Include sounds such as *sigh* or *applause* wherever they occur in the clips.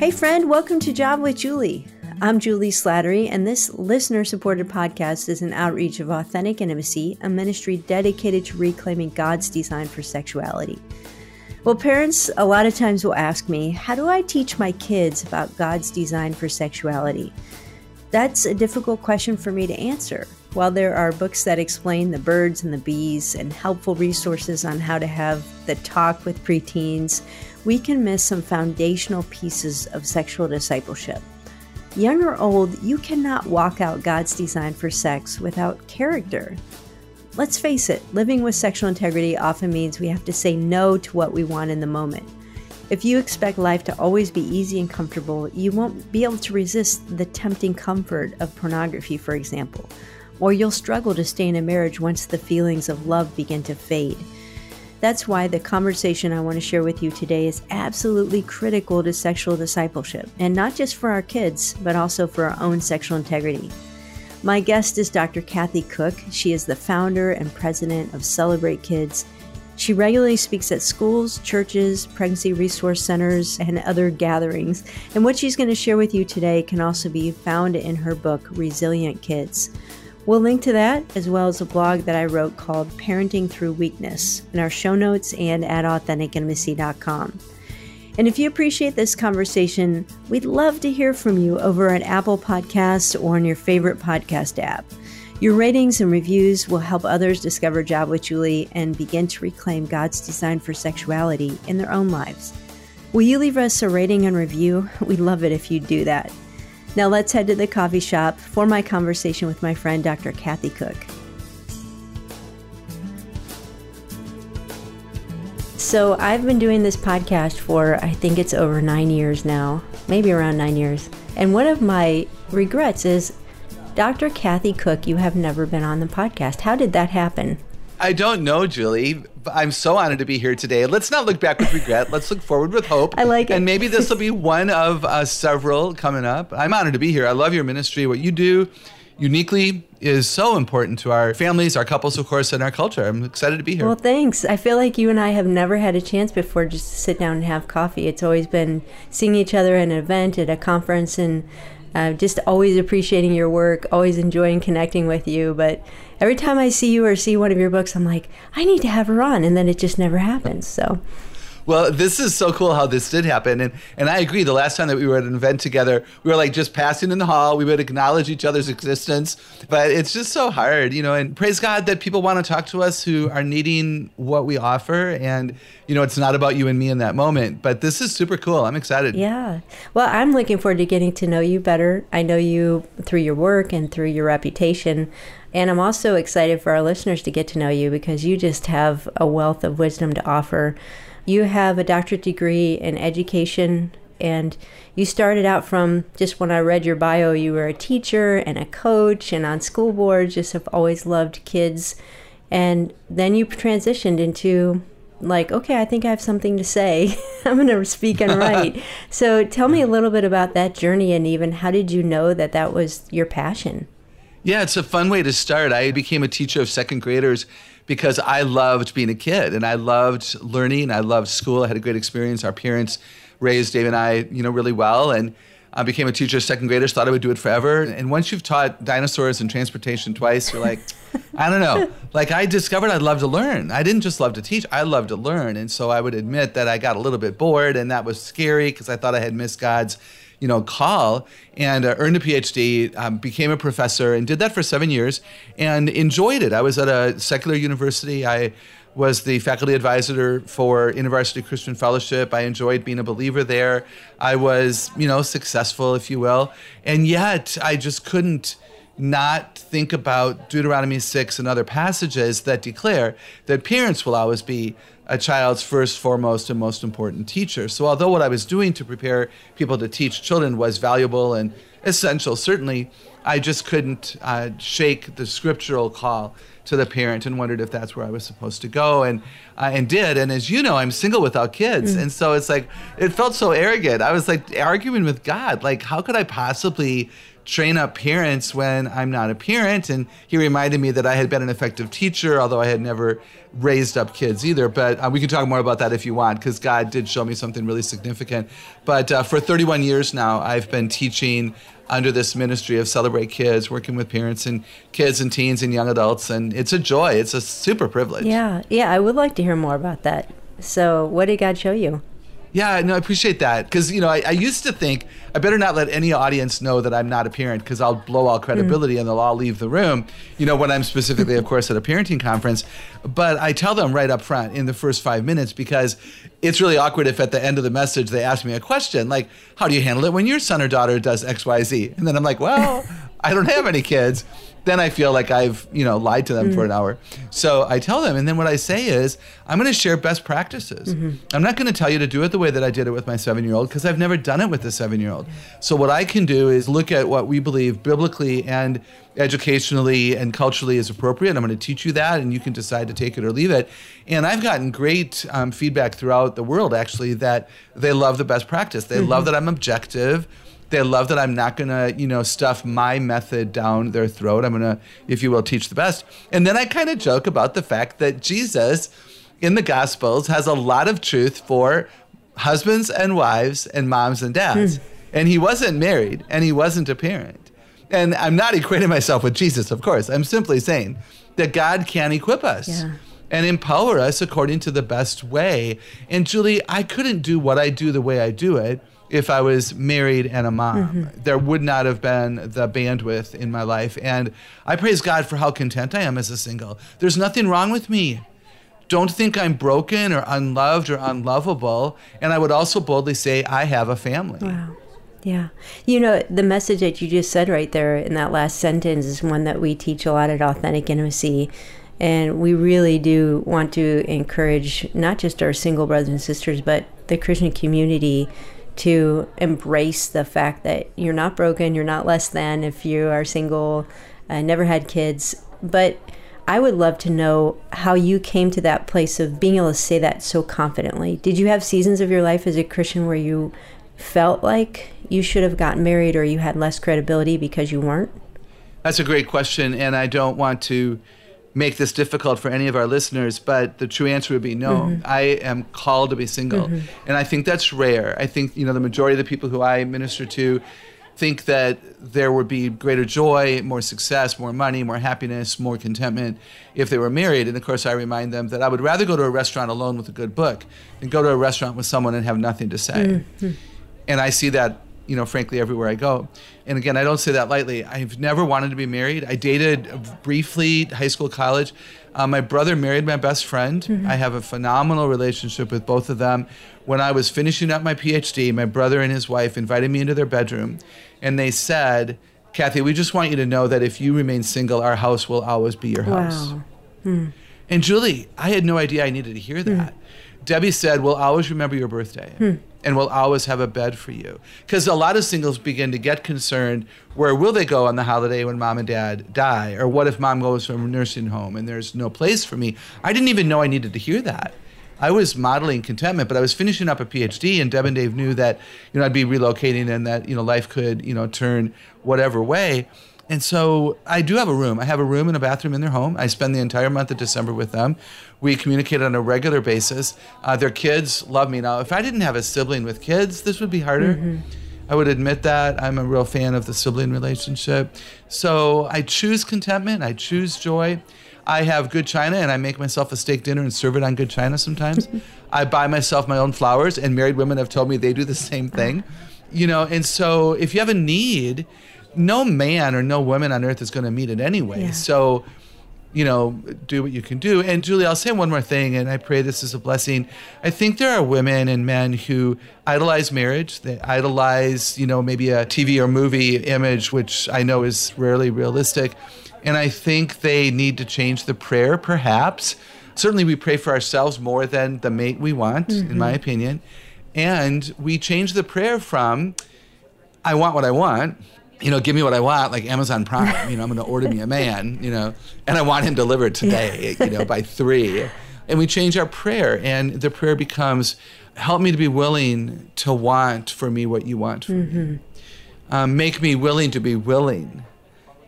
Hey, friend, welcome to Java with Juli. I'm Juli Slattery, and this listener supported podcast is an outreach of authentic intimacy, a ministry dedicated to reclaiming God's design for sexuality. Well, parents a lot of times will ask me, How do I teach my kids about God's design for sexuality? That's a difficult question for me to answer. While there are books that explain the birds and the bees and helpful resources on how to have the talk with preteens, we can miss some foundational pieces of sexual discipleship. Young or old, you cannot walk out God's design for sex without character. Let's face it, living with sexual integrity often means we have to say no to what we want in the moment. If you expect life to always be easy and comfortable, you won't be able to resist the tempting comfort of pornography, for example, or you'll struggle to stay in a marriage once the feelings of love begin to fade. That's why the conversation I want to share with you today is absolutely critical to sexual discipleship, and not just for our kids, but also for our own sexual integrity. My guest is Dr. Kathy Koch. She is the founder and president of Celebrate Kids she regularly speaks at schools, churches, pregnancy resource centers, and other gatherings. And what she's going to share with you today can also be found in her book, Resilient Kids. We'll link to that as well as a blog that I wrote called Parenting Through Weakness in our show notes and at AuthenticIntimacy.com. And if you appreciate this conversation, we'd love to hear from you over at Apple Podcasts or on your favorite podcast app. Your ratings and reviews will help others discover Java with Juli and begin to reclaim God's design for sexuality in their own lives. Will you leave us a rating and review? *laughs* We'd love it if you do that. Now let's head to the coffee shop for my conversation with my friend Dr. Kathy Koch. So, I've been doing this podcast for I think it's over nine years now, maybe around nine years. And one of my regrets is Dr. Kathy Koch, you have never been on the podcast. How did that happen? I don't know, Julie. I'm so honored to be here today. Let's not look back with regret. Let's look forward with hope. I like it. And maybe this will be one of uh, several coming up. I'm honored to be here. I love your ministry. What you do uniquely is so important to our families, our couples, of course, and our culture. I'm excited to be here. Well, thanks. I feel like you and I have never had a chance before just to sit down and have coffee. It's always been seeing each other at an event, at a conference, and uh, just always appreciating your work, always enjoying connecting with you. But every time I see you or see one of your books, I'm like, I need to have her on, and then it just never happens. So well, this is so cool how this did happen. And, and I agree. The last time that we were at an event together, we were like just passing in the hall. We would acknowledge each other's existence. But it's just so hard, you know, and praise God that people want to talk to us who are needing what we offer. And, you know, it's not about you and me in that moment. But this is super cool. I'm excited. Yeah. Well, I'm looking forward to getting to know you better. I know you through your work and through your reputation. And I'm also excited for our listeners to get to know you because you just have a wealth of wisdom to offer. You have a doctorate degree in education, and you started out from just when I read your bio, you were a teacher and a coach and on school boards, just have always loved kids. And then you transitioned into like, okay, I think I have something to say. *laughs* I'm going to speak and *laughs* write. so tell me a little bit about that journey and even how did you know that that was your passion? Yeah, it's a fun way to start. I became a teacher of second graders because I loved being a kid and I loved learning. I loved school. I had a great experience. Our parents raised Dave and I, you know, really well. And I became a teacher of second graders, thought I would do it forever. And once you've taught dinosaurs and transportation twice, you're like, *laughs* I don't know. Like I discovered I love to learn. I didn't just love to teach, I loved to learn. And so I would admit that I got a little bit bored and that was scary because I thought I had missed God's you know, call and uh, earned a PhD, um, became a professor, and did that for seven years and enjoyed it. I was at a secular university. I was the faculty advisor for InterVarsity Christian Fellowship. I enjoyed being a believer there. I was, you know, successful, if you will. And yet I just couldn't not think about Deuteronomy 6 and other passages that declare that parents will always be a child's first, foremost, and most important teacher. So, although what I was doing to prepare people to teach children was valuable and essential, certainly, I just couldn't uh, shake the scriptural call to the parent and wondered if that's where I was supposed to go and uh, and did. And as you know, I'm single without kids, mm. and so it's like it felt so arrogant. I was like arguing with God, like how could I possibly train up parents when I'm not a parent. And he reminded me that I had been an effective teacher, although I had never raised up kids either. But uh, we can talk more about that if you want, because God did show me something really significant. But uh, for 31 years now, I've been teaching under this ministry of Celebrate Kids, working with parents and kids and teens and young adults. And it's a joy, it's a super privilege. Yeah, yeah, I would like to hear more about that. So, what did God show you? Yeah, no, I appreciate that because you know I, I, used to think I better not let any audience know that I'm not a parent because I'll blow all credibility mm. and they'll all leave the room. You know, when I'm specifically, of course, at a parenting conference, but I tell them right up front in the first five minutes because it's really awkward if at the end of the message they ask me a question like, "How do you handle it when your son or daughter does X, Y, Z?" And then I'm like, "Well, I don't have any kids." Then I feel like I've, you know, lied to them mm for an hour. So I tell them, and then what I say is, I'm going to share best practices. Mm-hmm. I'm not going to tell you to do it the way that I did it with my seven year old because I've never done it with a seven year old. So what I can do is look at what we believe biblically and educationally and culturally is appropriate. I'm going to teach you that, and you can decide to take it or leave it. And I've gotten great um, feedback throughout the world, actually, that they love the best practice. They mm-hmm. love that I'm objective they love that I'm not going to, you know, stuff my method down their throat. I'm going to, if you will, teach the best. And then I kind of joke about the fact that Jesus in the Gospels has a lot of truth for husbands and wives and moms and dads. Mm. And he wasn't married and he wasn't a parent. And I'm not equating myself with Jesus, of course. I'm simply saying that God can equip us. Yeah and empower us according to the best way. And Julie, I couldn't do what I do the way I do it if I was married and a mom. Mm-hmm. There would not have been the bandwidth in my life. And I praise God for how content I am as a single. There's nothing wrong with me. Don't think I'm broken or unloved or unlovable. And I would also boldly say, I have a family. Wow. Yeah. You know, the message that you just said right there in that last sentence is one that we teach a lot at Authentic Intimacy. And we really do want to encourage not just our single brothers and sisters, but the Christian community to embrace the fact that you're not broken, you're not less than if you are single, uh, never had kids. But I would love to know how you came to that place of being able to say that so confidently. Did you have seasons of your life as a Christian where you felt like you should have gotten married or you had less credibility because you weren't? That's a great question, and I don't want to make this difficult for any of our listeners, but the true answer would be no. Mm-hmm. I am called to be single. Mm-hmm. And I think that's rare. I think, you know, the majority of the people who I minister to think that there would be greater joy, more success, more money, more happiness, more contentment if they were married. And of course, I remind them that I would rather go to a restaurant alone with a good book than go to a restaurant with someone and have nothing to say. Mm-hmm. And I see that you know, frankly, everywhere I go. And again, I don't say that lightly. I've never wanted to be married. I dated briefly, high school, college. Uh, my brother married my best friend. Mm-hmm. I have a phenomenal relationship with both of them. When I was finishing up my PhD, my brother and his wife invited me into their bedroom, and they said, Kathy, we just want you to know that if you remain single, our house will always be your house. Wow. Hmm. And Julie, I had no idea I needed to hear that. Hmm. Debbie said, We'll always remember your birthday. Hmm and will always have a bed for you. Because a lot of singles begin to get concerned where will they go on the holiday when mom and dad die? Or what if mom goes from a nursing home and there's no place for me? I didn't even know I needed to hear that. I was modeling contentment, but I was finishing up a PhD, and Deb and Dave knew that you know I'd be relocating and that you know life could you know turn whatever way. And so I do have a room. I have a room and a bathroom in their home. I spend the entire month of December with them. We communicate on a regular basis. Uh, their kids love me. Now, if I didn't have a sibling with kids, this would be harder. Mm-hmm. I would admit that. I'm a real fan of the sibling relationship. So I choose contentment, I choose joy. I have good china and I make myself a steak dinner and serve it on good china sometimes. *laughs* I buy myself my own flowers, and married women have told me they do the same thing. You know, and so if you have a need, no man or no woman on earth is going to meet it anyway. Yeah. So, you know, do what you can do. And Julie, I'll say one more thing, and I pray this is a blessing. I think there are women and men who idolize marriage. They idolize, you know, maybe a TV or movie image, which I know is rarely realistic. And I think they need to change the prayer, perhaps. Certainly, we pray for ourselves more than the mate we want, mm-hmm. in my opinion. And we change the prayer from, I want what I want, you know, give me what I want, like Amazon Prime. *laughs* You know, I'm going to order me a man, you know, and I want him delivered today, you know, by three. And we change our prayer, and the prayer becomes, help me to be willing to want for me what you want for mm-hmm. me. Um, make me willing to be willing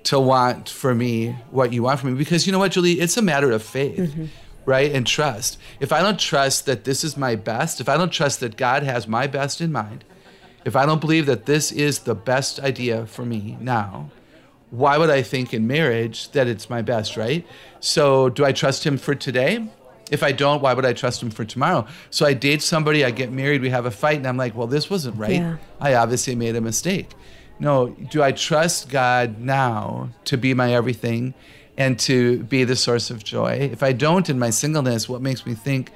to want for me what you want for me. Because you know what, Julie? It's a matter of faith. Mm-hmm right? And trust. If I don't trust that this is my best, if I don't trust that God has my best in mind, if I don't believe that this is the best idea for me now, why would I think in marriage that it's my best, right? So, do I trust him for today? If I don't, why would I trust him for tomorrow? So I date somebody, I get married, we have a fight, and I'm like, well, this wasn't right. Yeah. I obviously made a mistake. No, do I trust God now to be my everything and to be the source of joy? If I don't in my singleness, what makes me think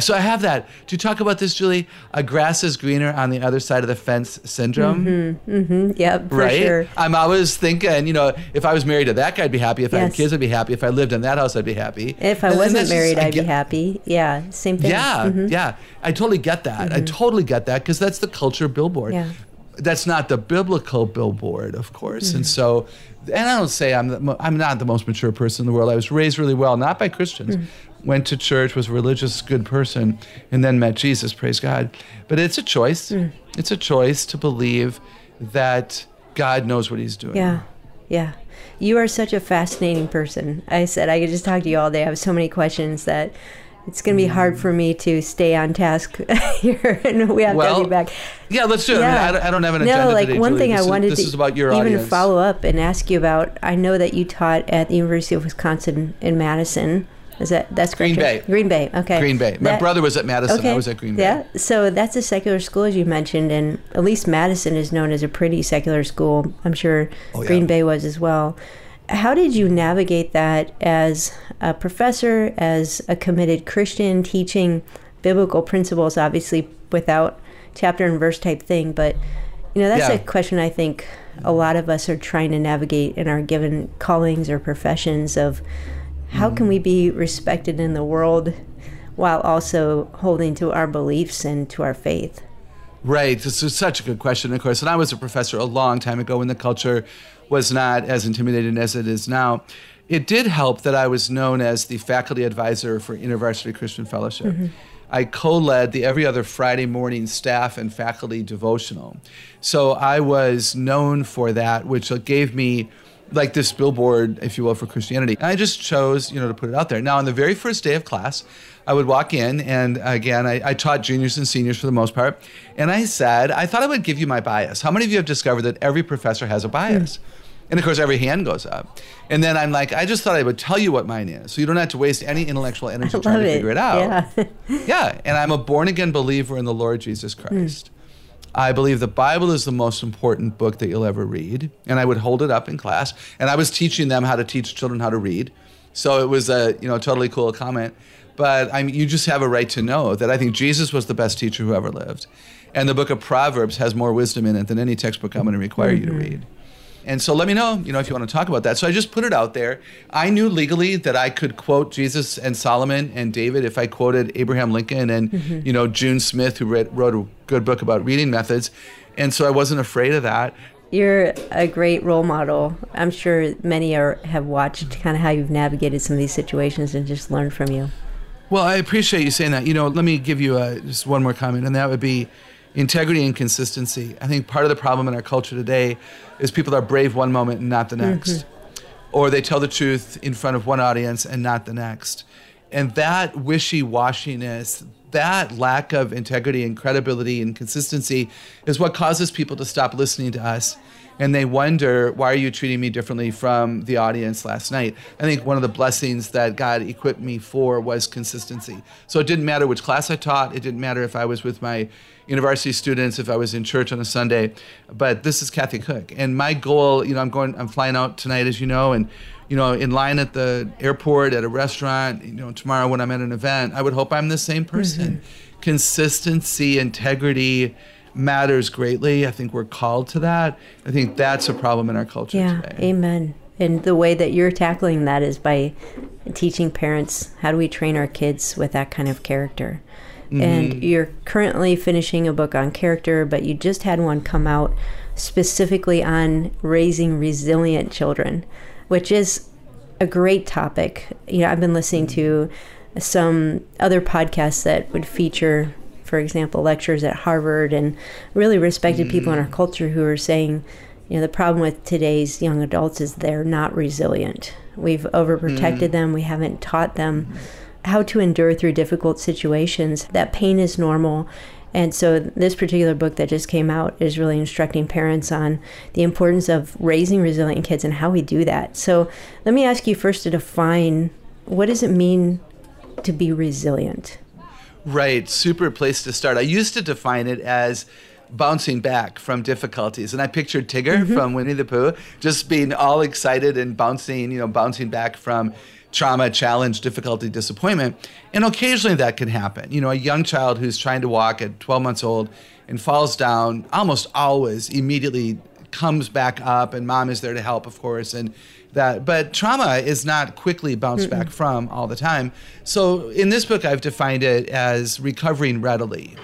so I have that. Do you talk about this, Julie? A grass is greener on the other side of the fence syndrome. Mm-hmm, mm-hmm. Yep, for right? sure. I'm always thinking, you know, if I was married to that guy, I'd be happy. If yes. I had kids, I'd be happy. If I lived in that house, I'd be happy. If I and, wasn't married, just, I'd get, be happy. Yeah, same thing. Yeah, mm-hmm. yeah. I totally get that. I mm-hmm. totally get that because that's the culture billboard. Yeah. That's not the biblical billboard, of course. And mm-hmm. so and I don't say I'm the, I'm not the most mature person in the world. I was raised really well, not by Christians, mm went to church, was a religious, good person, and then met Jesus. Praise God. But it's a choice. Mm. It's a choice to believe that God knows what He's doing. Yeah, yeah. You are such a fascinating person. I said I could just talk to you all day. I have so many questions that it's going to be hard for me to stay on task *laughs* here, and we have well, to be back. Yeah, let's do it. Yeah. I, mean, I, don't have an agenda. No, like today, one Julie. thing this I wanted is, this to is about your even audience. follow up and ask you about. I know that you taught at the University of Wisconsin in Madison. Is that that's? Green Bay. Green Bay. Okay. Green Bay. My that, brother was at Madison. Okay. I was at Green Bay. Yeah. So that's a secular school, as you mentioned, and at least Madison is known as a pretty secular school. I'm sure oh, Green. Bay was as well. How did you navigate that as a professor, as a committed Christian, teaching biblical principles, obviously without chapter and verse type thing, but you know that's yeah. a question I think a lot of us are trying to navigate in our given callings or professions of how can we be respected in the world while also holding to our beliefs and to our faith? Right. This is such a good question, of course. And I was a professor a long time ago when the culture was not as intimidating as it is now. It did help that I was known as the faculty advisor for InterVarsity Christian Fellowship. Mm-hmm. I co led the every other Friday morning staff and faculty devotional. So I was known for that, which gave me like this billboard, if you will, for Christianity. And I just chose, you know, to put it out there. Now, on the very first day of class, I would walk in, and again, I, I, taught juniors and seniors for the most part. And I said, I thought I would give you my bias. How many of you have discovered that every professor has a bias? Mm. And of course, every hand goes up. And then I'm like, I just thought I would tell you what mine is, so you don't have to waste any intellectual energy *laughs* trying to figure it out. Yeah. *laughs* yeah. And I'm a born again believer in the Lord Jesus Christ. Mm. I believe the Bible is the most important book that you'll ever read. And I would hold it up in class. And I was teaching them how to teach children how to read. So it was a you know totally cool comment. But I mean, you just have a right to know that I think Jesus was the best teacher who ever lived. And the book of Proverbs has more wisdom in it than any textbook I'm going to require mm-hmm. you to mm-hmm. read. And so let me know, you know, if you want to talk about that. So I just put it out there. I knew legally that I could quote Jesus and Solomon and David if I quoted Abraham Lincoln and, mm-hmm. you know, June Smith, who read, wrote a good book about reading methods. And so I wasn't afraid of that. You're a great role model. I'm sure many are have watched kind of how you've navigated some of these situations and just learned from you. Well, I appreciate you saying that. You know, let me give you a, just one more comment, and that would be integrity and consistency. I think part of the problem in our culture today is people are brave one moment and not the next. Mm-hmm. Or they tell the truth in front of one audience and not the next. And that wishy washiness, that lack of integrity and credibility and consistency is what causes people to stop listening to us and they wonder why are you treating me differently from the audience last night i think one of the blessings that god equipped me for was consistency so it didn't matter which class i taught it didn't matter if i was with my university students if I was in church on a Sunday. But this is Kathy Koch, and my goal, you know, I'm going, I'm flying out tonight, as you know, and you know, in line at the airport, at a restaurant, you know, tomorrow when I'm at an event, I would hope I'm the same person. Mm-hmm. Consistency, integrity matters greatly. I think we're called to that. I think that's a problem in our culture yeah, today. Amen. And the way that you're tackling that is by teaching parents how do we train our kids with that kind of character mm-hmm. And you're currently finishing a book on character, but you just had one come out specifically on raising resilient children, which is a great topic. You know, I've been listening to some other podcasts that would feature, for example, lectures at Harvard and really respected people in our mm. culture who are saying, you know, the problem with today's young adults is they're not resilient. We've overprotected mm. them, we haven't taught them how to endure through difficult situations. That pain is normal. And so, this particular book that just came out is really instructing parents on the importance of raising resilient kids and how we do that. So, let me ask you first to define what does it mean to be resilient? Right, super place to start. I used to define it as bouncing back from difficulties. And I pictured Tigger mm-hmm. from Winnie the Pooh just being all excited and bouncing, you know, bouncing back from trauma, challenge, difficulty, disappointment. And occasionally that can happen. You know, a young child who's trying to walk at 12 months old and falls down almost always immediately comes back up and mom is there to help of course and that but trauma is not quickly bounced back from all the time so in this book i've defined it as recovering readily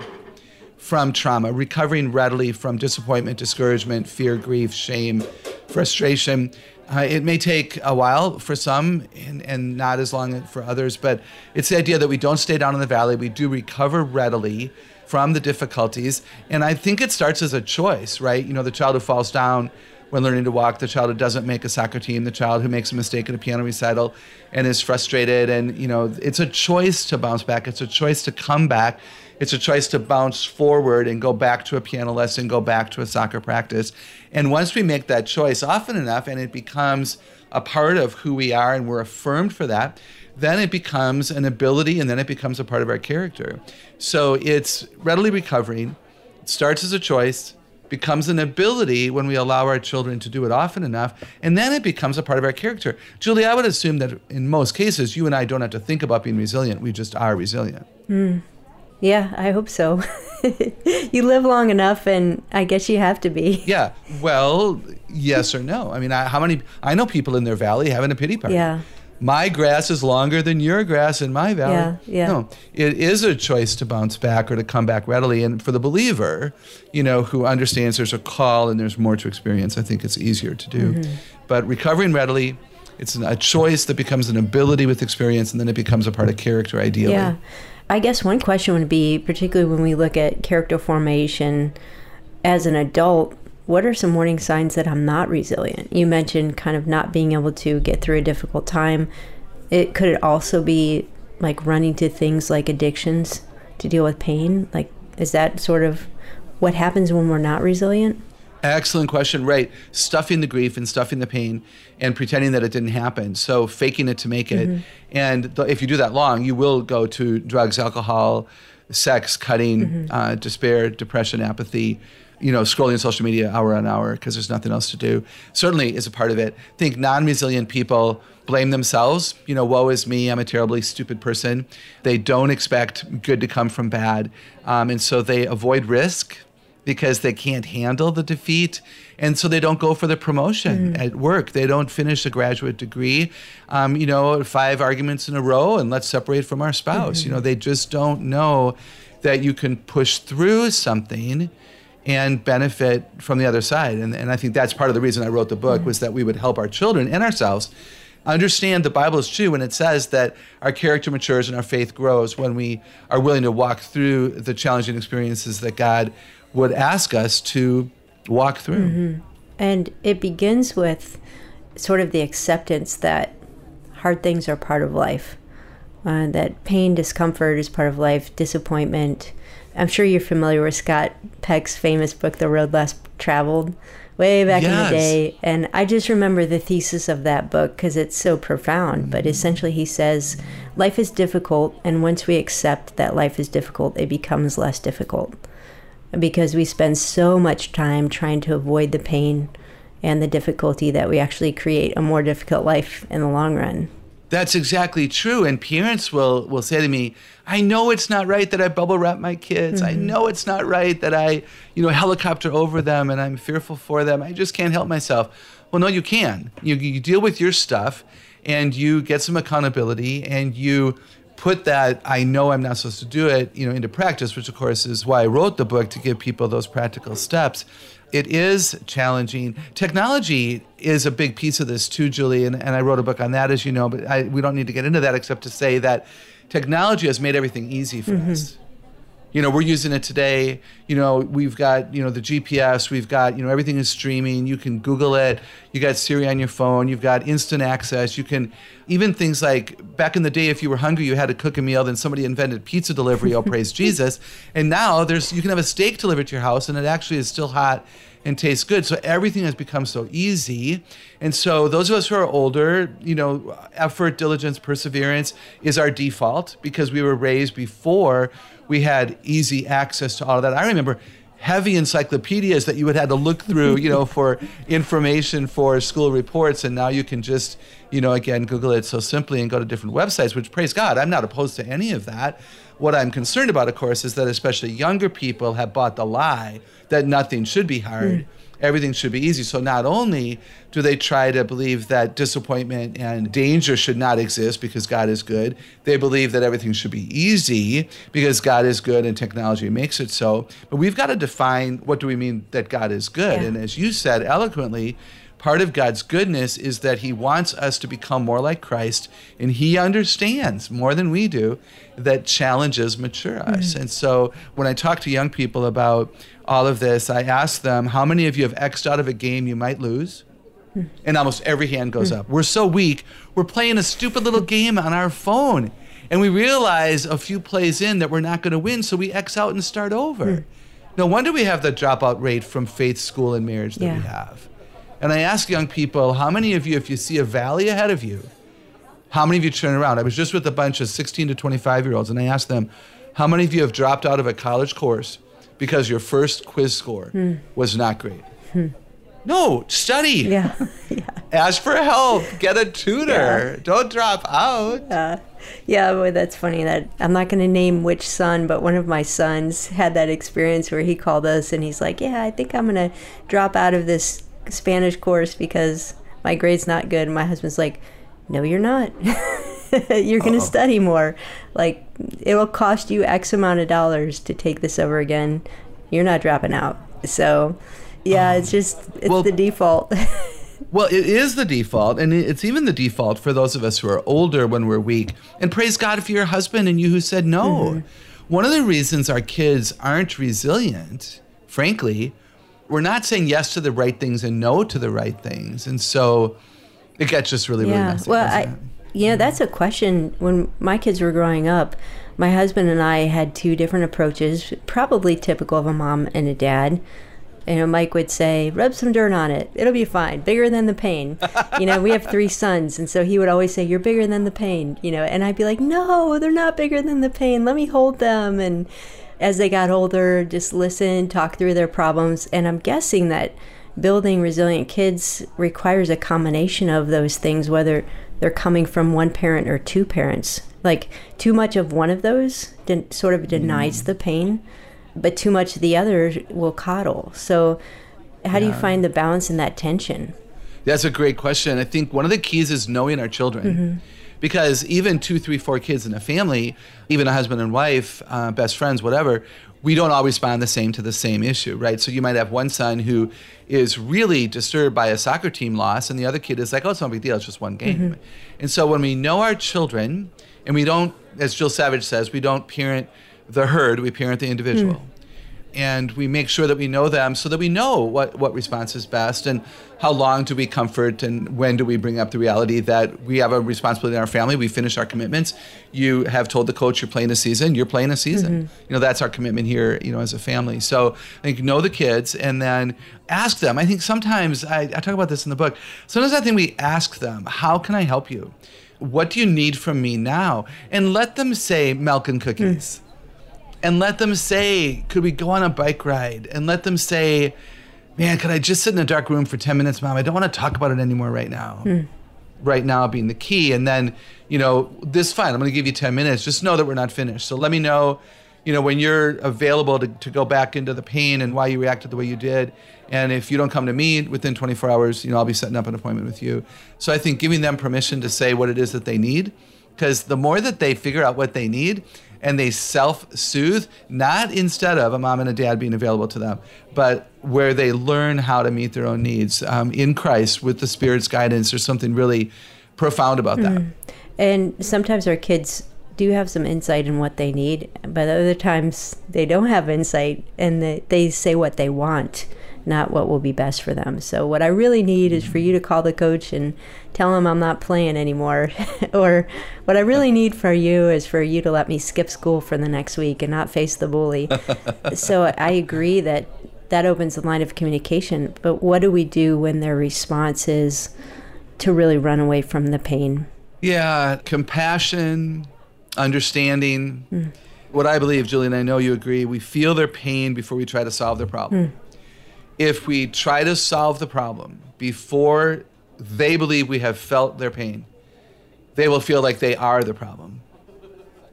from trauma, recovering readily from disappointment, discouragement, fear, grief, shame, frustration. Uh, it may take a while for some and, and not as long for others, but it's the idea that we don't stay down in the valley. We do recover readily from the difficulties. And I think it starts as a choice, right? You know, the child who falls down when learning to walk, the child who doesn't make a soccer team, the child who makes a mistake in a piano recital and is frustrated. And, you know, it's a choice to bounce back, it's a choice to come back. It's a choice to bounce forward and go back to a piano lesson, go back to a soccer practice. And once we make that choice often enough and it becomes a part of who we are and we're affirmed for that, then it becomes an ability and then it becomes a part of our character. So it's readily recovering, it starts as a choice, becomes an ability when we allow our children to do it often enough, and then it becomes a part of our character. Julie, I would assume that in most cases, you and I don't have to think about being resilient, we just are resilient. Hmm. Yeah, I hope so. *laughs* you live long enough, and I guess you have to be. *laughs* Yeah. Well, yes or no. I mean, I, how many? I know people in their valley having a pity party. Yeah. My grass is longer than your grass in my valley. Yeah, yeah. No, it is a choice to bounce back or to come back readily. And for the believer, you know, who understands there's a call and there's more to experience, I think it's easier to do. Mm-hmm. But recovering readily, it's a choice that becomes an ability with experience, and then it becomes a part of character, ideally. Yeah. I guess one question would be, particularly when we look at character formation as an adult, what are some warning signs that I'm not resilient? You mentioned kind of not being able to get through a difficult time. It could it also be like running to things like addictions to deal with pain? Like, is that sort of what happens when we're not resilient? Excellent question. Right. Stuffing the grief and stuffing the pain and pretending that it didn't happen. So faking it to make it. And th- if you do that long, you will go to drugs, alcohol, sex, cutting, uh, despair, depression, apathy. You know, scrolling social media hour on hour because there's nothing else to do. Certainly is a part of it. I think non-resilient people blame themselves. You know, woe is me. I'm a terribly stupid person. They don't expect good to come from bad, um, and so they avoid risk because they can't handle the defeat. And so they don't go for the promotion at work. They don't finish a graduate degree, um, you know, five arguments in a row and let's separate from our spouse. You know, they just don't know that you can push through something and benefit from the other side. And, and I think that's part of the reason I wrote the book was that we would help our children and ourselves understand the Bible is true when it says that our character matures and our faith grows when we are willing to walk through the challenging experiences that God would ask us to walk through. And it begins with sort of the acceptance that hard things are part of life, uh, that pain, discomfort is part of life, disappointment. I'm sure you're familiar with Scott Peck's famous book, The Road Less Traveled, way back in the day. And I just remember the thesis of that book because it's so profound. But mm-hmm. essentially, he says life is difficult, and once we accept that life is difficult, it becomes less difficult because we spend so much time trying to avoid the pain and the difficulty that we actually create a more difficult life in the long run. That's exactly true. And parents will, will say to me, I know it's not right that I bubble wrap my kids. I mm-hmm. know it's not right that I, you know, helicopter over them and I'm fearful for them. I just can't help myself. Well, no, you can. You, you deal with your stuff and you get some accountability and you put that I know I'm not supposed to do it, you know, into practice, which of course is why I wrote the book to give people those practical steps. It is challenging. Technology is a big piece of this too, Julie, and, and I wrote a book on that, as you know, but I, we don't need to get into that except to say that technology has made everything easy for mm-hmm. us you know we're using it today. You know we've got you know the gps we've got you know everything is streaming. You can google it. You got siri on your phone. You've got instant access. You can even things like back in the day if you were hungry you had to cook a meal then somebody invented pizza delivery oh praise *laughs* jesus. And now there's you can have a steak delivered to your house and it actually is still hot and tastes good. So everything has become so easy. And so those of us who are older, you know, effort, diligence, perseverance is our default because we were raised before we had easy access to all of that. I remember heavy encyclopedias that you would have to look through, you know, for *laughs* information for school reports. And now you can just, you know, again, Google it so simply and go to different websites, which praise God, I'm not opposed to any of that. What I'm concerned about, of course, is that especially younger people have bought the lie that nothing should be hard. Mm everything should be easy. So not only do they try to believe that disappointment and danger should not exist because God is good, they believe that everything should be easy because God is good and technology makes it so. But we've got to define what do we mean that God is good. Yeah. And as you said eloquently, part of God's goodness is that He wants us to become more like Christ, and He understands more than we do that challenges mature us. Mm-hmm. And so when I talk to young people about all of this, I ask them, How many of you have X'd out of a game you might lose? Mm-hmm. And almost every hand goes mm-hmm. up. We're so weak, we're playing a stupid little game on our phone. And we realize a few plays in that we're not going to win, so we X out and start over. Mm. No wonder we have the dropout rate from faith, school, and marriage that yeah. we have. And I ask young people, how many of you, if you see a valley ahead of you, how many of you turn around? I was just with a bunch of 16 to 25 year olds, and I asked them, how many of you have dropped out of a college course because your first quiz score hmm. was not great? Hmm. No, study. *laughs* Yeah. yeah. Ask for help. Get a tutor. Yeah. Don't drop out. Yeah. Yeah, boy, that's funny. That I'm not going to name which son, but one of my sons had that experience where he called us and he's like, "Yeah, I think I'm going to drop out of this Spanish course because my grade's not good. And my husband's like, no, you're not. *laughs* you're going to study more. Like, it will cost you X amount of dollars to take this over again. You're not dropping out. So, yeah, um, it's just, it's well, the default. *laughs* well, it is the default, and it's even the default for those of us who are older when we're weak. And praise God for your husband and you who said no. Mm-hmm. One of the reasons our kids aren't resilient, frankly, we're not saying yes to the right things and no to the right things. And so it gets just really, yeah. really messy. Well, I, you know, that's a question. When my kids were growing up, my husband and I had two different approaches, probably typical of a mom and a dad. You know, Mike would say, rub some dirt on it. It'll be fine. Bigger than the pain. you know, we have three *laughs* sons. And so he would always say, you're bigger than the pain. You know, and I'd be like, no, they're not bigger than the pain. Let me hold them. And, as they got older, just listen, talk through their problems. And I'm guessing that building resilient kids requires a combination of those things, whether they're coming from one parent or two parents. Like too much of one of those de- sort of denies mm. the pain, but too much of the other will coddle. So, how yeah. do you find the balance in that tension? That's a great question. I think one of the keys is knowing our children. Mm-hmm because even two, three, four kids in a family, even a husband and wife, uh, best friends, whatever, we don't all respond the same to the same issue, right? So you might have one son who is really disturbed by a soccer team loss, and the other kid is like, oh, it's no big deal, it's just one game. Mm-hmm. And so when we know our children, and we don't, as Jill Savage says, we don't parent the herd, we parent the individual. Mm and we make sure that we know them so that we know what, what response is best and how long do we comfort and when do we bring up the reality that we have a responsibility in our family. We finish our commitments. You have told the coach you're playing a season. You're playing a season. Mm-hmm. you know that's our commitment here you know as a family. So i think know the kids and then ask them. I think sometimes I, I talk about this in the book. Sometimes i think we ask them how can i help you? What do you need from me now? And let them say milk and cookies. Mm and let them say, could we go on a bike ride? And let them say, man, could I just sit in a dark room for 10 minutes, mom? I don't want to talk about it anymore right now. Hmm. Right now being the key. And then, you know, this fine, I'm going to give you 10 minutes. Just know that we're not finished. So let me know, you know, when you're available to, to go back into the pain and why you reacted the way you did. And if you don't come to me within 24 hours, you know, I'll be setting up an appointment with you. So I think giving them permission to say what it is that they need Because the more that they figure out what they need and they self soothe, not instead of a mom and a dad being available to them, but where they learn how to meet their own needs um, in Christ with the Spirit's guidance, there's something really profound about that. Mm. And sometimes our kids do have some insight in what they need, but other times they don't have insight and they, they say what they want not what will be best for them. So what I really need is for you to call the coach and tell him I'm not playing anymore. *laughs* or what I really need for you is for you to let me skip school for the next week and not face the bully. *laughs* so I agree that that opens the line of communication. But what do we do when their response is to really run away from the pain? Yeah, compassion, understanding. Mm. What I believe, Julian, I know you agree, we feel their pain before we try to solve their problem. Mm if we try to solve the problem before they believe we have felt their pain, they will feel like they are the problem,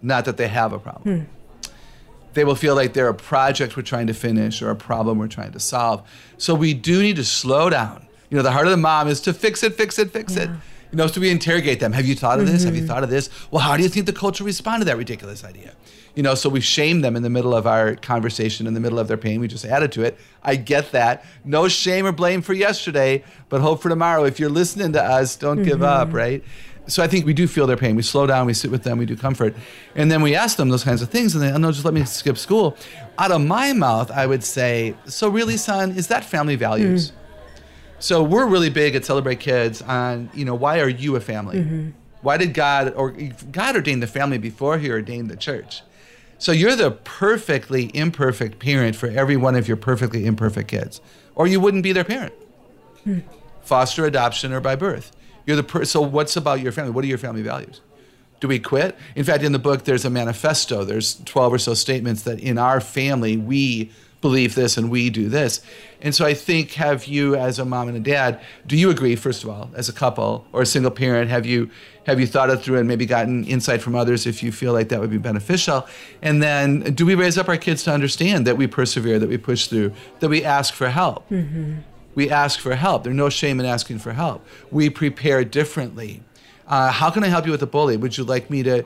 not that they have a problem. Hmm. They will feel like they're a project we're trying to finish or a problem we're trying to solve. So we do need to slow down. You know, the heart of the mom is to fix it, fix it, fix yeah. it. You know, so we interrogate them. Have you thought of this? Mm-hmm. Have you mm-hmm. thought of this? Well, how do you think the culture respond to that ridiculous idea? You know, so we shame them in the middle of our conversation, in the middle of their pain. We just added to it. I get that. No shame or blame for yesterday, but hope for tomorrow. If you're listening to us, don't mm-hmm. give up, right? So I think we do feel their pain. We slow down, we sit with them, we do comfort. And then we ask them those kinds of things, and they, oh, no, just let me skip school. Out of my mouth, I would say, so really, son, is that family values? Mm-hmm. So we're really big at Celebrate Kids on, you know, why are you a family? Mm-hmm. Why did God, or God ordained the family before he ordained the church? So you're the perfectly imperfect parent for every one of your perfectly imperfect kids, or you wouldn't be their parent. Hmm. Foster adoption or by birth. You're the per- so what's about your family? What are your family values? Do we quit? In fact, in the book, there's a manifesto. There's 12 or so statements that in our family we believe this and we do this. And so I think have you as a mom and a dad, do you agree first of all as a couple or a single parent have you have you thought it through and maybe gotten insight from others if you feel like that would be beneficial? And then do we raise up our kids to understand that we persevere, that we push through, that we ask for help? Mm-hmm. We ask for help. There's no shame in asking for help. We prepare differently. Uh, how can I help you with the bully? Would you like me to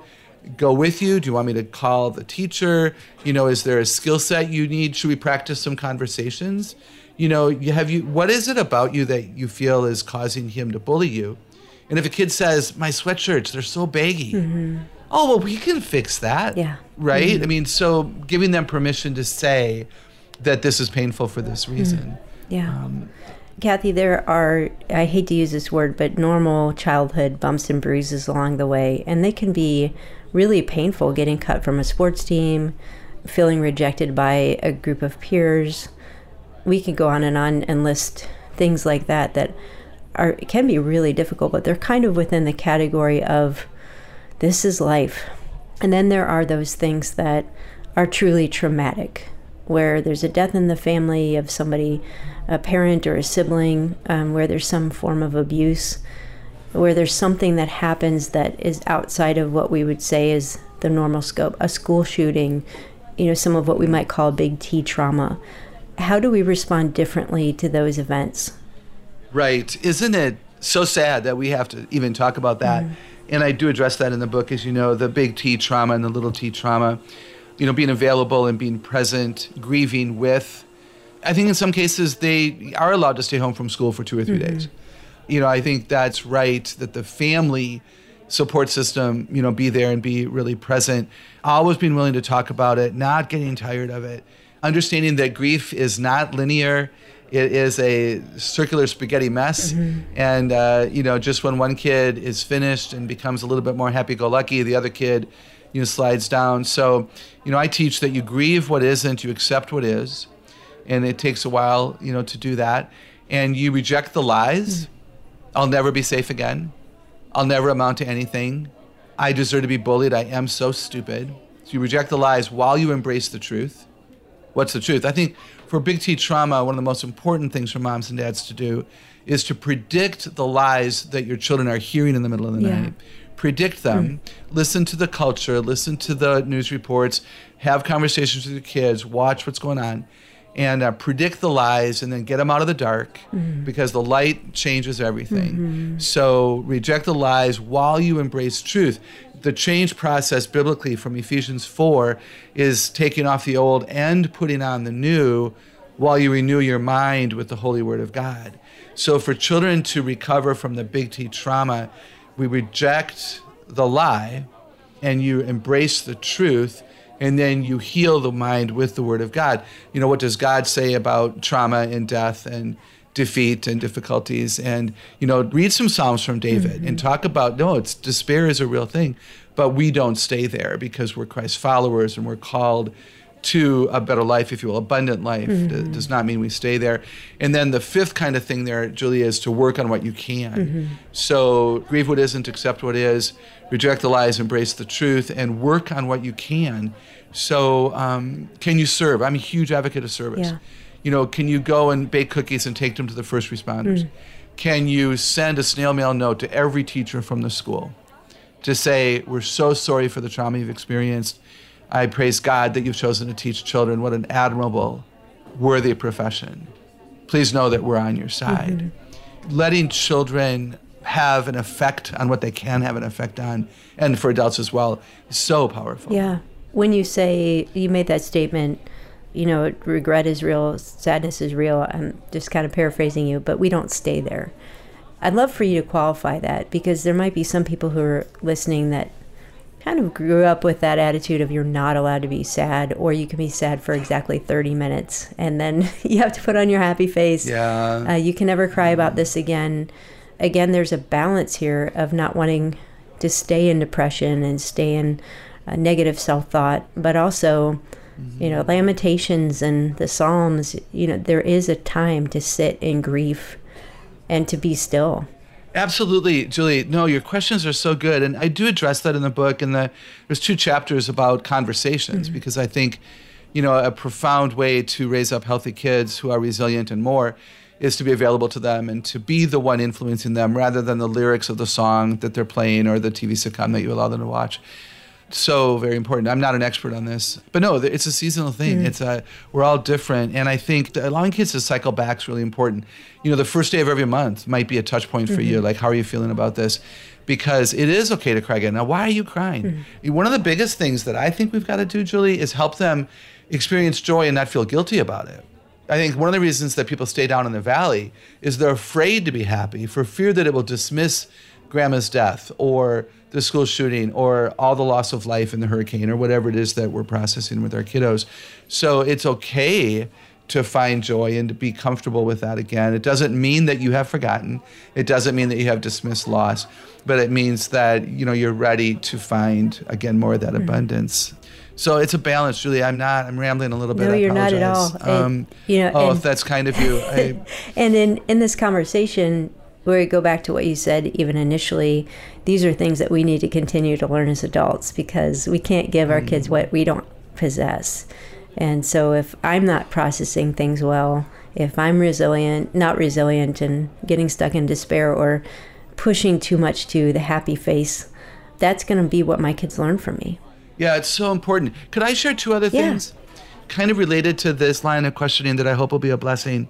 go with you? Do you want me to call the teacher? You know, is there a skill set you need? Should we practice some conversations? You know, you have you what is it about you that you feel is causing him to bully you? And if a kid says, "My sweatshirts, they're so baggy." Mm-hmm. Oh, well, we can fix that. Yeah. Right? Mm-hmm. I mean, so giving them permission to say that this is painful for this reason. Mm-hmm. Yeah. Um, Kathy, there are, I hate to use this word, but normal childhood bumps and bruises along the way, and they can be really painful getting cut from a sports team, feeling rejected by a group of peers. We can go on and on and list things like that that are can be really difficult, but they're kind of within the category of this is life. And then there are those things that are truly traumatic, where there's a death in the family of somebody, a parent or a sibling, um, where there's some form of abuse, where there's something that happens that is outside of what we would say is the normal scope, a school shooting, you know, some of what we might call big T trauma. How do we respond differently to those events? Right. Isn't it so sad that we have to even talk about that? Mm. And I do address that in the book, as you know, the big T trauma and the little T trauma, you know, being available and being present, grieving with. I think in some cases they are allowed to stay home from school for two or 3 mm-hmm. days you know, I think that's right that the family support system, you know, be there and be really present. Always being willing to talk about it, not getting tired of it. Understanding that grief is not linear. It is a circular spaghetti mess. Mm-hmm. And, uh, you know, just when one kid is finished and becomes a little bit more happy go lucky, the other kid, you know, slides down. So, you know, I teach that you grieve what isn't, you accept what is. And it takes a while, you know, to do that. And you reject the lies. Mm-hmm I'll never be safe again. I'll never amount to anything. I deserve to be bullied. I am so stupid. So you reject the lies while you embrace the truth. What's the truth? I think for big T trauma, one of the most important things for moms and dads to do is to predict the lies that your children are hearing in the middle of the yeah. night. Predict them, mm. listen to the culture, listen to the news reports, have conversations with your kids, watch what's going on and uh, predict the lies and then get them out of the dark mm-hmm. because the light changes everything. Mm-hmm. So reject the lies while you embrace truth. The change process biblically from Ephesians 4 is taking off the old and putting on the new while you renew your mind with the holy word of God. So for children to recover from the big T trauma, we reject the lie and you embrace the truth and then you heal the mind with the word of God. You know, what does God say about trauma and death and defeat and difficulties? And, you know, read some Psalms from David mm-hmm. and talk about no, it's despair is a real thing, but we don't stay there because we're christ's followers and we're called to a better life, if you will, abundant life. Mm-hmm. does not mean we stay there. And then the fifth kind of thing there, Julia, is to work on what you can. Mm-hmm. So grieve what isn't, accept what is, reject the lies, embrace the truth, and work on what you can. So um, can you serve? I'm a huge advocate of service. Yeah. You know, can you go and bake cookies and take them to the first responders? Mm. Can you send a snail mail note to every teacher from the school to say, we're so sorry for the trauma you've experienced I praise God that you've chosen to teach children. What an admirable, worthy profession. Please know that we're on your side. Mm-hmm. Letting children have an effect on what they can have an effect on, and for adults as well, is so powerful. Yeah. When you say, you made that statement, you know, regret is real, sadness is real. I'm just kind of paraphrasing you, but we don't stay there. I'd love for you to qualify that because there might be some people who are listening that kind of grew up with that attitude of you're not allowed to be sad or you can be sad for exactly 30 minutes and then *laughs* you have to put on your happy face yeah uh, you can never cry about this again again there's a balance here of not wanting to stay in depression and stay in uh, negative self-thought but also mm-hmm. you know lamentations and the psalms you know there is a time to sit in grief and to be still Absolutely, Juli. No, your questions are so good, and I do address that in the book. And the, there's two chapters about conversations mm-hmm. because I think, you know, a profound way to raise up healthy kids who are resilient and more is to be available to them and to be the one influencing them rather than the lyrics of the song that they're playing or the TV sitcom that you allow them to watch so very important. I'm not an expert on this, but no, it's a seasonal thing. Mm. It's a we're all different, and I think allowing kids to cycle back is really important. You know, the first day of every month might be a touch point for mm-hmm. you. Like, how are you feeling about this? Because it is okay to cry again. Now, why are you crying? Mm-hmm. One of the biggest things that I think we've got to do, Juli, is help them experience joy and not feel guilty about it. I think one of the reasons that people stay down in the valley is they're afraid to be happy for fear that it will dismiss grandma's death or the school shooting or all the loss of life in the hurricane or whatever it is that we're processing with our kiddos. So it's okay to find joy and to be comfortable with that again. It doesn't mean that you have forgotten. It doesn't mean that you have dismissed loss, but it means that you know you're ready to find again more of that mm-hmm. abundance. So it's a balance, Juli. I'm not. I'm rambling a little bit. No, you're not at all. Um, and, you know, oh, and, if that's kind of you. I, *laughs* and in in this conversation, where we go back to what you said even initially, these are things that we need to continue to learn as adults because we can't give our kids mm. what we don't possess. And so if I'm not processing things well, if I'm resilient, not resilient, and getting stuck in despair or pushing too much to the happy face, that's going to be what my kids learn from me. Yeah, it's so important. Could I share two other yeah. things? Kind of related to this line of questioning that I hope will be a blessing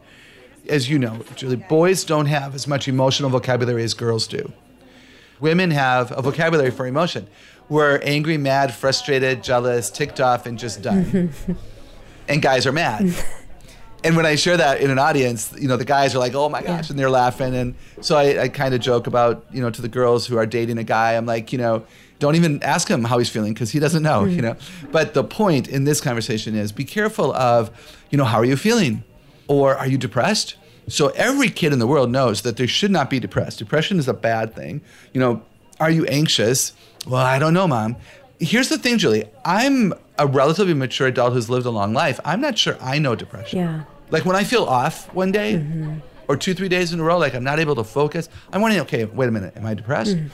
as you know, Juli, boys don't have as much emotional vocabulary as girls do. Women have a vocabulary for emotion. We're angry, mad, frustrated, jealous, ticked off, and just done. *laughs* and guys are mad. *laughs* and when I share that in an audience, you know, the guys are like, "Oh my gosh," yeah. and they're laughing. And so I, I kind of joke about, you know, to the girls who are dating a guy, I'm like, you know, don't even ask him how he's feeling because he doesn't know, mm-hmm. you know. But the point in this conversation is, be careful of, you know, how are you feeling? Or are you depressed? So every kid in the world knows that they should not be depressed. Depression is a bad thing. You know, are you anxious? Well, I don't know, mom. Here's the thing, Juli. I'm a relatively mature adult who's lived a long life. I'm not sure I know depression. Yeah. Like when I feel off one day mm-hmm. or two, three days in a row, like I'm not able to focus, I'm wondering, okay, wait a minute, am I depressed? Mm.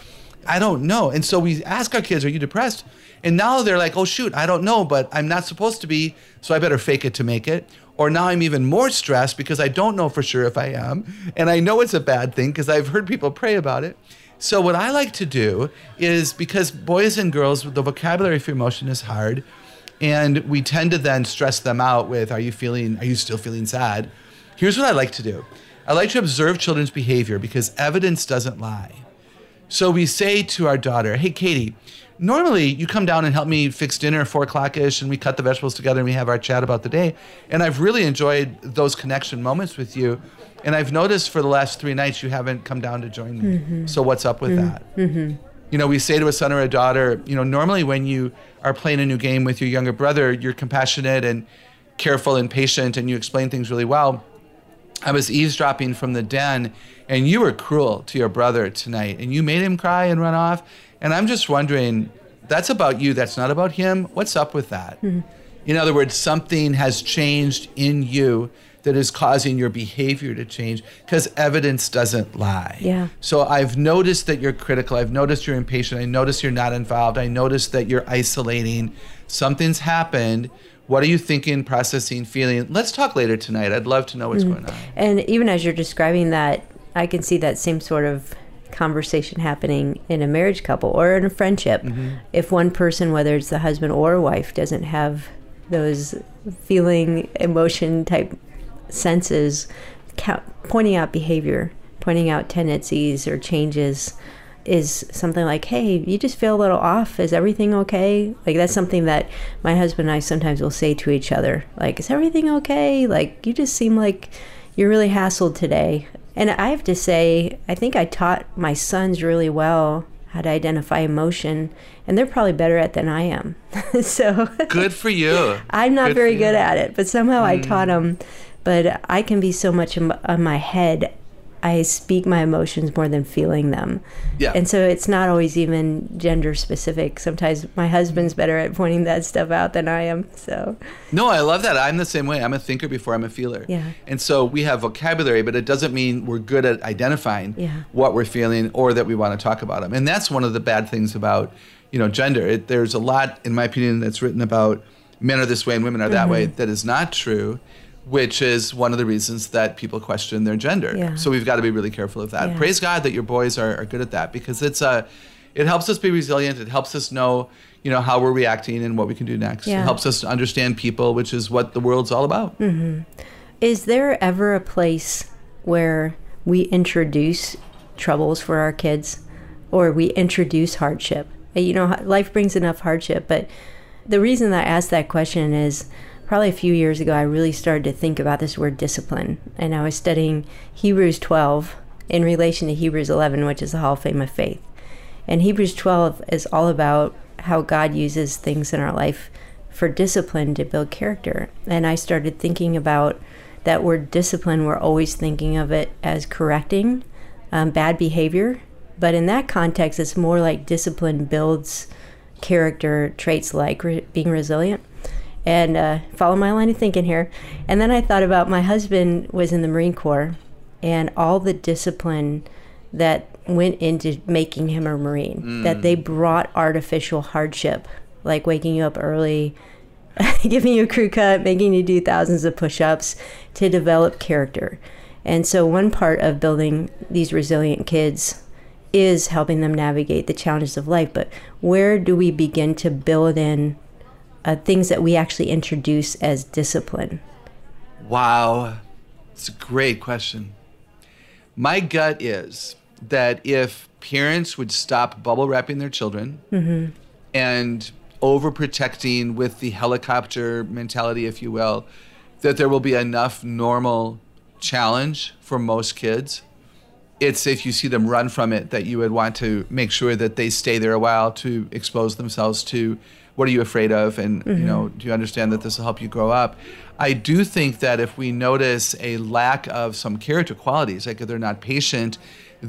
I don't know. And so we ask our kids, are you depressed? And now they're like, oh, shoot, I don't know, but I'm not supposed to be, so I better fake it to make it. Or now I'm even more stressed because I don't know for sure if I am. And I know it's a bad thing because I've heard people pray about it. So, what I like to do is because boys and girls, the vocabulary for emotion is hard. And we tend to then stress them out with, Are you feeling, are you still feeling sad? Here's what I like to do I like to observe children's behavior because evidence doesn't lie. So we say to our daughter, Hey, Katie, normally you come down and help me fix dinner four o'clock ish and we cut the vegetables together and we have our chat about the day. And I've really enjoyed those connection moments with you. And I've noticed for the last three nights you haven't come down to join me. Mm-hmm. So what's up with mm-hmm. that? Mm-hmm. You know, we say to a son or a daughter, you know, normally when you are playing a new game with your younger brother, you're compassionate and careful and patient and you explain things really well. I was eavesdropping from the den and you were cruel to your brother tonight and you made him cry and run off. And I'm just wondering, that's about you, that's not about him. What's up with that? Mm-hmm. In other words, something has changed in you that is causing your behavior to change because evidence doesn't lie. Yeah. So I've noticed that you're critical. I've noticed you're impatient. I noticed you're not involved. I noticed that you're isolating. Something's happened what are you thinking, processing, feeling? Let's talk later tonight. I'd love to know what's mm going on. And even as you're describing that, I can see that same sort of conversation happening in a marriage couple or in a friendship. Mm-hmm. If one person, whether it's the husband or wife, doesn't have those feeling, emotion type senses, pointing out behavior, pointing out tendencies or changes is something like, hey, you just feel a little off. Is everything okay? Like, that's something that my husband and I sometimes will say to each other. Like, is everything okay? Like, you just seem like you're really hassled today. And I have to say, I think I taught my sons really well how to identify emotion, and they're probably better at it than I am. *laughs* so good for you. *laughs* I'm not good very good at it, but somehow mm. I taught them. But I can be so much in my head I speak my emotions more than feeling them. Yeah. And so it's not always even gender specific. Sometimes my husband's better at pointing that stuff out than I am. So No, I love that. I'm the same way. I'm a thinker before I'm a feeler. Yeah. And so we have vocabulary, but it doesn't mean we're good at identifying yeah. what we're feeling or that we want to talk about them. And that's one of the bad things about, you know, gender. It, there's a lot, in my opinion, that's written about men are this way and women are that mm-hmm. way that is not true which is one of the reasons that people question their gender. Yeah. So we've got to be really careful of that. Yeah. Praise God that your boys are, are good at that because it's a, it helps us be resilient. It helps us know, you know, how we're reacting and what we can do next. Yeah. It helps us to understand people, which is what the world's all about. Mm-hmm. Is there ever a place where we introduce troubles for our kids or we introduce hardship? You know, life brings enough hardship, but the reason I ask that question is probably a few years ago, I really started to think about this word discipline. And I was studying Hebrews 12 in relation to Hebrews 11, which is the Hall of Fame of Faith. And Hebrews 12 is all about how God uses things in our life for discipline to build character. And I started thinking about that word discipline. We're always thinking of it as correcting um, bad behavior. But in that context, it's more like discipline builds character traits like re- being resilient and uh, follow my line of thinking here. And then I thought about my husband was in the Marine Corps and all the discipline that went into making him a Marine, mm. that they brought artificial hardship, like waking you up early, *laughs* giving you a crew cut, making you do thousands of push ups to develop character. And so, one part of building these resilient kids is helping them navigate the challenges of life. But where do we begin to build in uh, things that we actually introduce as discipline? Wow, it's a great question. My gut is that if parents would stop bubble wrapping their children mm-hmm. and overprotecting with the helicopter mentality, if you will, that there will be enough normal challenge for most kids. It's if you see them run from it that you would want to make sure that they stay there a while to expose themselves to what are you afraid of and mm-hmm. you know do you understand that this will help you grow up i do think that if we notice a lack of some character qualities like if they're not patient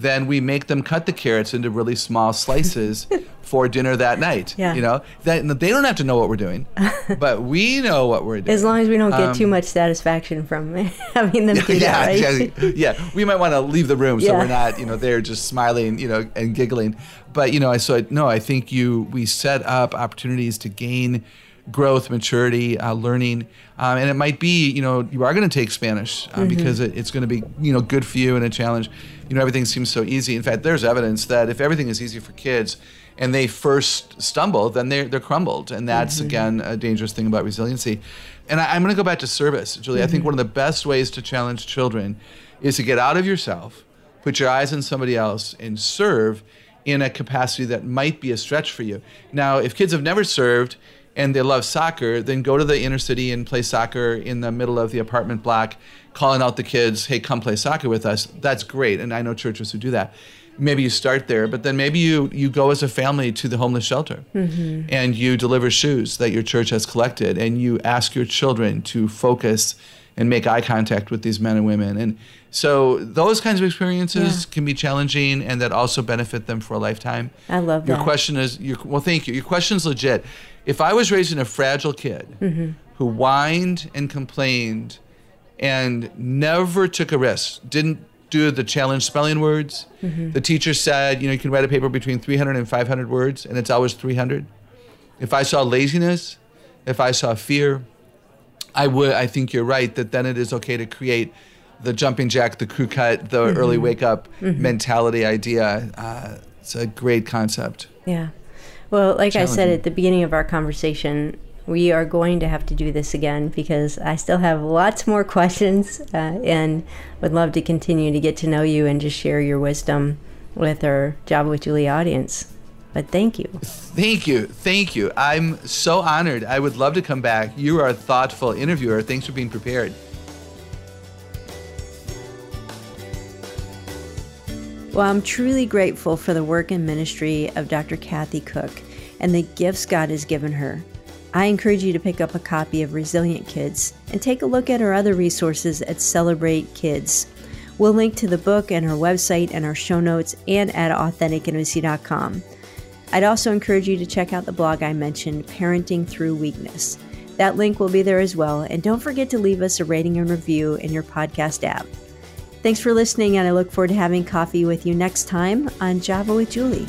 then we make them cut the carrots into really small slices *laughs* for dinner that night. Yeah. You know, that they don't have to know what we're doing, *laughs* but we know what we're doing. As long as we don't get um, too much satisfaction from *laughs* having them do yeah, that, right? Yeah, yeah. We might want to leave the room so yeah. we're not, you know, they're just smiling, you know, and giggling. But you know, I so no, I think you we set up opportunities to gain growth, maturity, uh, learning, um, and it might be you know you are going to take Spanish uh, mm-hmm. because it, it's going to be you know good for you and a challenge. You know everything seems so easy. In fact, there's evidence that if everything is easy for kids and they first stumble, then they're they're crumbled, and that's mm-hmm. again a dangerous thing about resiliency. And I, am going to go back to service, Juli. Mm-hmm. I think mm-hmm. one of the best ways to challenge children is to get out of yourself, put your eyes on somebody else, and serve in a capacity that might be a stretch for you. Now, if kids have never served and they love soccer, then go to the inner city and play soccer in the middle of the apartment block, calling out the kids, hey, come play soccer with us. That's great. And I know churches who do that. Maybe you start there, but then maybe you, you go as a family to the homeless shelter mm-hmm. and you deliver shoes that your church has collected and you ask your children to focus and make eye contact with these men and women. And so those kinds of experiences yeah. can be challenging and that also benefit them for a lifetime. I love your that. Your question is, your, well, thank you. Your question is legit. If I was raising a fragile kid mm-hmm. who whined and complained and never took a risk, didn't do the challenge spelling words, mm-hmm. the teacher said, you know, you can write a paper between 300 and 500 words, and it's always 300. If I saw laziness, if I saw fear, I would. I think you're right that then it is okay to create the jumping jack, the crew cut, the mm-hmm. early wake up mm-hmm. mentality idea. Uh, it's a great concept. Yeah. Well, like I said at the beginning of our conversation, we are going to have to do this again because I still have lots more *laughs* questions uh, and would love to continue to get to know you and just share your wisdom with our Java with Juli audience. But thank you. Thank you. Thank you. I'm so honored. I would love to come back. You are a thoughtful interviewer. Thanks for being prepared. Well, I'm truly grateful for the work and ministry of Dr. Kathy Koch and the gifts God has given her. I encourage you to pick up a copy of Resilient Kids and take a look at her other resources at Celebrate Kids. We'll link to the book and her website and our show notes and at AuthenticIntimacy.com. I'd also encourage you to check out the blog I mentioned, Parenting Through Weakness. That link will be there as well, and don't forget to leave us a rating and review in your podcast app. Thanks for listening, and I look forward to having coffee with you next time on Java with Juli.